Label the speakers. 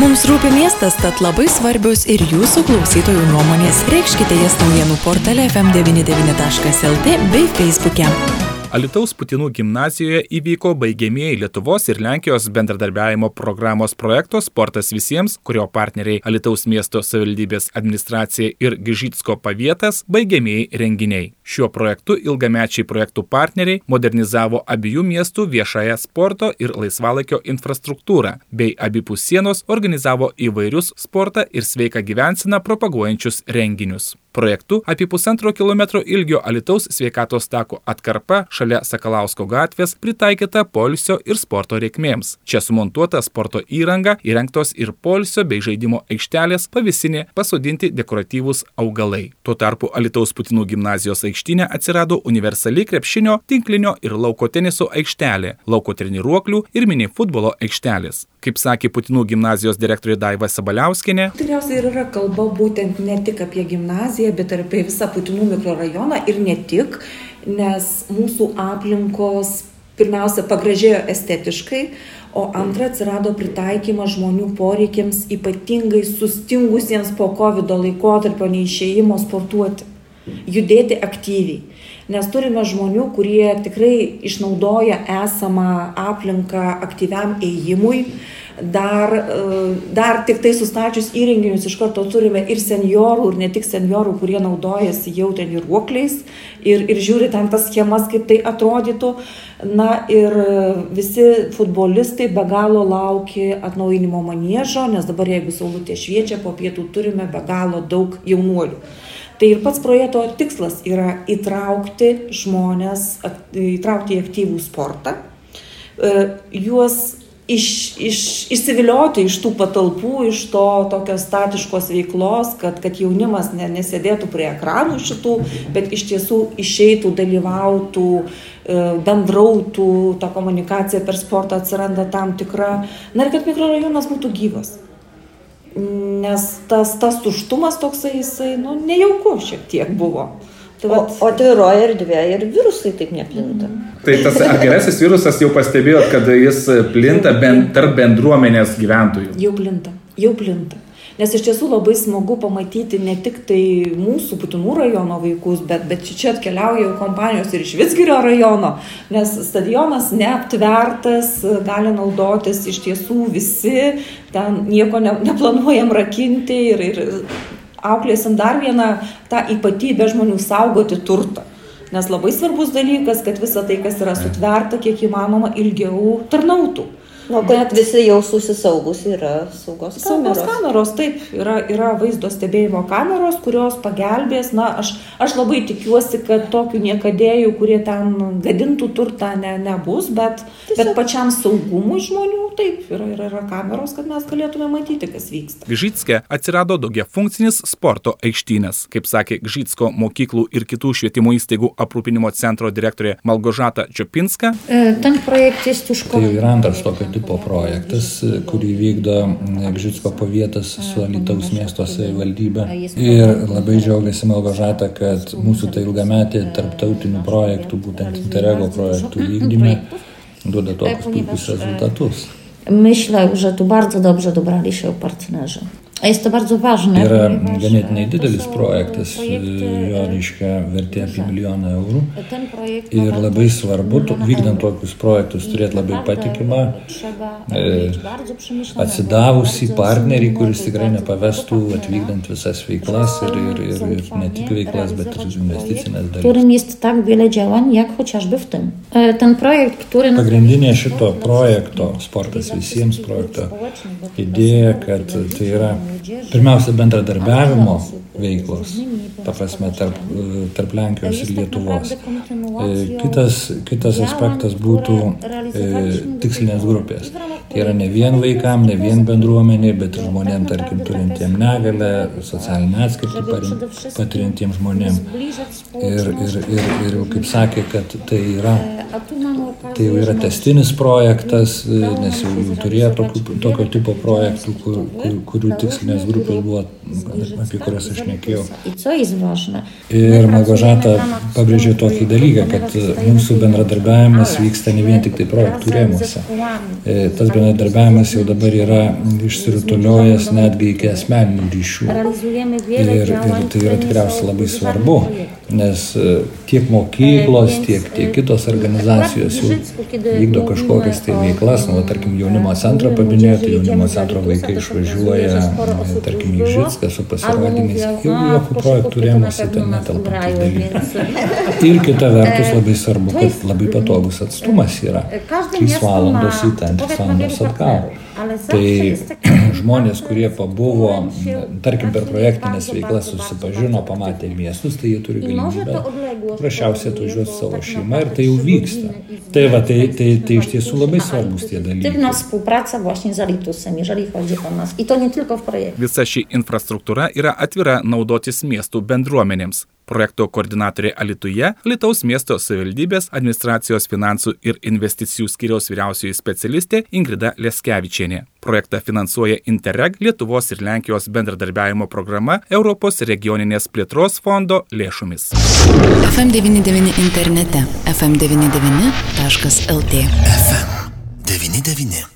Speaker 1: Mums rūpi miestas, tad labai svarbios ir jūsų klausytojų nuomonės. Reikškite jas naujienų portale fm99.lt bei feisbuke.
Speaker 2: Alitaus Putinų gimnazijoje įvyko baigėmieji Lietuvos ir Lenkijos bendradarbiavimo programos projekto Sportas visiems, kurio partneriai Alitaus miesto savivaldybės administracija ir Gižytsko pavietas baigėmieji renginiai. Šiuo projektu ilgamečiai projektų partneriai modernizavo abiejų miestų viešąją sporto ir laisvalaikio infrastruktūrą, bei abipus sienos organizavo įvairius sportą ir sveiką gyvenseną propaguojančius renginius. Projektu apie pusantro kilometro ilgio Alitaus sveikatos tako atkarpa šalia Sakalausko gatvės pritaikyta polisio ir sporto reikmėms. Čia sumontuota sporto įranga, įrengtos ir polisio bei žaidimo aikštelės, pavisinė, pasodinti dekoratyvūs augalai. Tuo tarpu Alitaus Putinų gimnazijos aikštinė atsirado universali krepšinio, tinklinio ir lauko teniso aikštelė, lauko treniruoklių ir mini futbolo aikštelės. Kaip sakė Putinų gimnazijos direktorė Daiva Sabaliauskinė.
Speaker 3: Tikriausiai ir yra kalba būtent ne tik apie gimnaziją, bet ir apie visą Putinų mikrorajoną ir ne tik, nes mūsų aplinkos pirmiausia pagražėjo estetiškai, o antra atsirado pritaikymas žmonių poreikiams ypatingai sustingusiems po COVID laikotarpio neišėjimo sportuoti, judėti aktyviai. Nes turime žmonių, kurie tikrai išnaudoja esamą aplinką aktyviam ėjimui, dar, dar tik tai sustačius įrenginius iš karto turime ir seniorų, ir ne tik seniorų, kurie naudojasi jau treniruokliais ir, ir žiūri ten tas schemas, kaip tai atrodytų. Na ir visi futbolistai be galo laukia atnaujinimo manėžo, nes dabar jeigu saulutė šviečia, po pietų turime be galo daug jaunuolių. Tai ir pats projekto tikslas yra įtraukti žmonės, įtraukti į aktyvų sportą, juos iš, iš, išsivilioti iš tų patalpų, iš to tokios statiškos veiklos, kad, kad jaunimas ne, nesėdėtų prie ekranų šitų, bet iš tiesų išeitų, dalyvautų, bendrautų, ta komunikacija per sportą atsiranda tam tikra, na ir kad mikrorajonas būtų gyvas nes tas, tas tuštumas toksai, jisai, nu, nejauku šiek tiek buvo.
Speaker 4: Tai o, vat... o atviroje erdvėje ir virusai taip neplinta. Mm.
Speaker 2: Tai tas agresijos virusas jau pastebėjot, kad jis plinta ben, tarp bendruomenės gyventojų.
Speaker 3: Jau plinta, jau plinta. Nes iš tiesų labai smagu pamatyti ne tik tai mūsų Putinų rajono vaikus, bet, bet čia atkeliauja kompanijos ir iš Vitsgirio rajono, nes stadionas neaptvertas, gali naudotis iš tiesų visi, ten nieko ne, neplanuojam rakinti ir, ir auklėsim dar vieną tą ypatybę žmonių saugoti turtą. Nes labai svarbus dalykas, kad visa tai, kas yra sutverta, kiek įmanoma ilgiau tarnautų.
Speaker 4: Nu, bet visi jau susisaugus yra saugos kameros.
Speaker 3: Saugos kameros, taip, yra, yra vaizdo stebėjimo kameros, kurios pagelbės. Na, aš, aš labai tikiuosi, kad tokių niekadėjų, kurie ten gadintų turtą, ne, nebus, bet, Tiesiog. bet pačiam saugumui žmonių, taip, yra, yra, yra kameros, kad mes galėtume matyti, kas vyksta.
Speaker 2: Gžytske atsirado daugia funkcinis sporto aikštynės. Kaip sakė Gžytsko mokyklų ir kitų švietimo įstaigų aprūpinimo centro direktorė Malgožata Čiopinska.
Speaker 5: Ten projektas už
Speaker 6: ko? Tai jau yra antras tokio tipo projektas, kurį vykdo Gžitsko pavietas su Alitaus miesto savivaldybė. Ir labai džiaugiasi Malgožata, kad mūsų tai ilgametė tarptautinių projektų, būtent Interrego projektų vykdyme, duoda tokius puikius rezultatus.
Speaker 5: Myślę, że tu bardzo dobrze dobrali się partnerzy. Jest to bardzo ważne.
Speaker 6: Yra ganėtinai didelis projektas, jo reiškia vertė apie milijoną eurų. Ir labai svarbu, vykdant tokius projektus, turėti labai patikimą, atsidavusį partnerį, kuris tikrai nepavestų atvykdant visas veiklas ir, ir, ir, ir ne tik veiklas, bet ir investicinės dalis.
Speaker 5: Którym jest tak wiele działań, jak chociażby w tym. Ten projekt, który...
Speaker 6: Pagrindinė šito projekto, sportas visiems projekto idėja, kad tai yra Pirmiausia, bendradarbiavimo veiklos, ta prasme, tarp, tarp Lenkijos ir Lietuvos. Kitas, kitas aspektas būtų e, tikslinės grupės. Tai yra ne vien vaikam, ne vien bendruomeniai, bet ir žmonėm, tarkim, turintiem negalę, socialinę atskirtį patirintiem žmonėm. Ir, ir, ir, ir jau kaip sakė, kad tai yra, tai jau yra testinis projektas, nes jau, jau turėjo tokių, tokio tipo projektų, kur, kur, kurių tikslinės grupės buvo, apie kurias aš nekėjau. Ir Malgožata pabrėžė tokį dalyką, kad mūsų bendradarbiavimas vyksta ne vien tik tai projektų rėmuose. Tas bendradarbiavimas jau dabar yra išsirutuliojęs netgi iki asmeninių ryšių. Ir, ir tai yra tikriausiai labai svarbu, nes e, tiek mokyklos, tiek, tiek kitos organizacijos jau vykdo kažkokias tai veiklas, nu, tarkim, jaunimo centrą paminėjote, jaunimo centro vaikai išvažiuoja, tarkim, į Žitską su pasirodymais, jau jokių projektų rėmose ten netelpa dalykai. Ir kita vertus labai svarbu, kad labai patogus atstumas yra. 3 valandos į ten, 3 valandos atgal. Tai žmonės, kurie pabuvo, tarkim, per projektinės veiklas susipažino, pamatė miestus, tai jie turi galimybę prašiausiai atvažiuoti savo šeimą ir tai jau vyksta. Tai, va, tai, tai, tai iš tiesų labai svarbus tie dalykai.
Speaker 5: Aktywna współpraca właśnie z Alitusem, jeżeli chodzi o nas. I to nie tylko w projekcie.
Speaker 2: Visa ši infrastruktūra yra atvira naudotis miestų bendruomenėms. Projekto koordinatorė Alituje, Lietuvos miesto savivaldybės administracijos finansų ir investicijų skyriaus vyriausioji specialistė Ingrida Leskevičienė. Projektą finansuoja Interreg Lietuvos ir Lenkijos bendradarbiavimo programa Europos regioninės plėtros fondo lėšomis.
Speaker 1: FM99 internete fm99.lt.
Speaker 7: FM 99.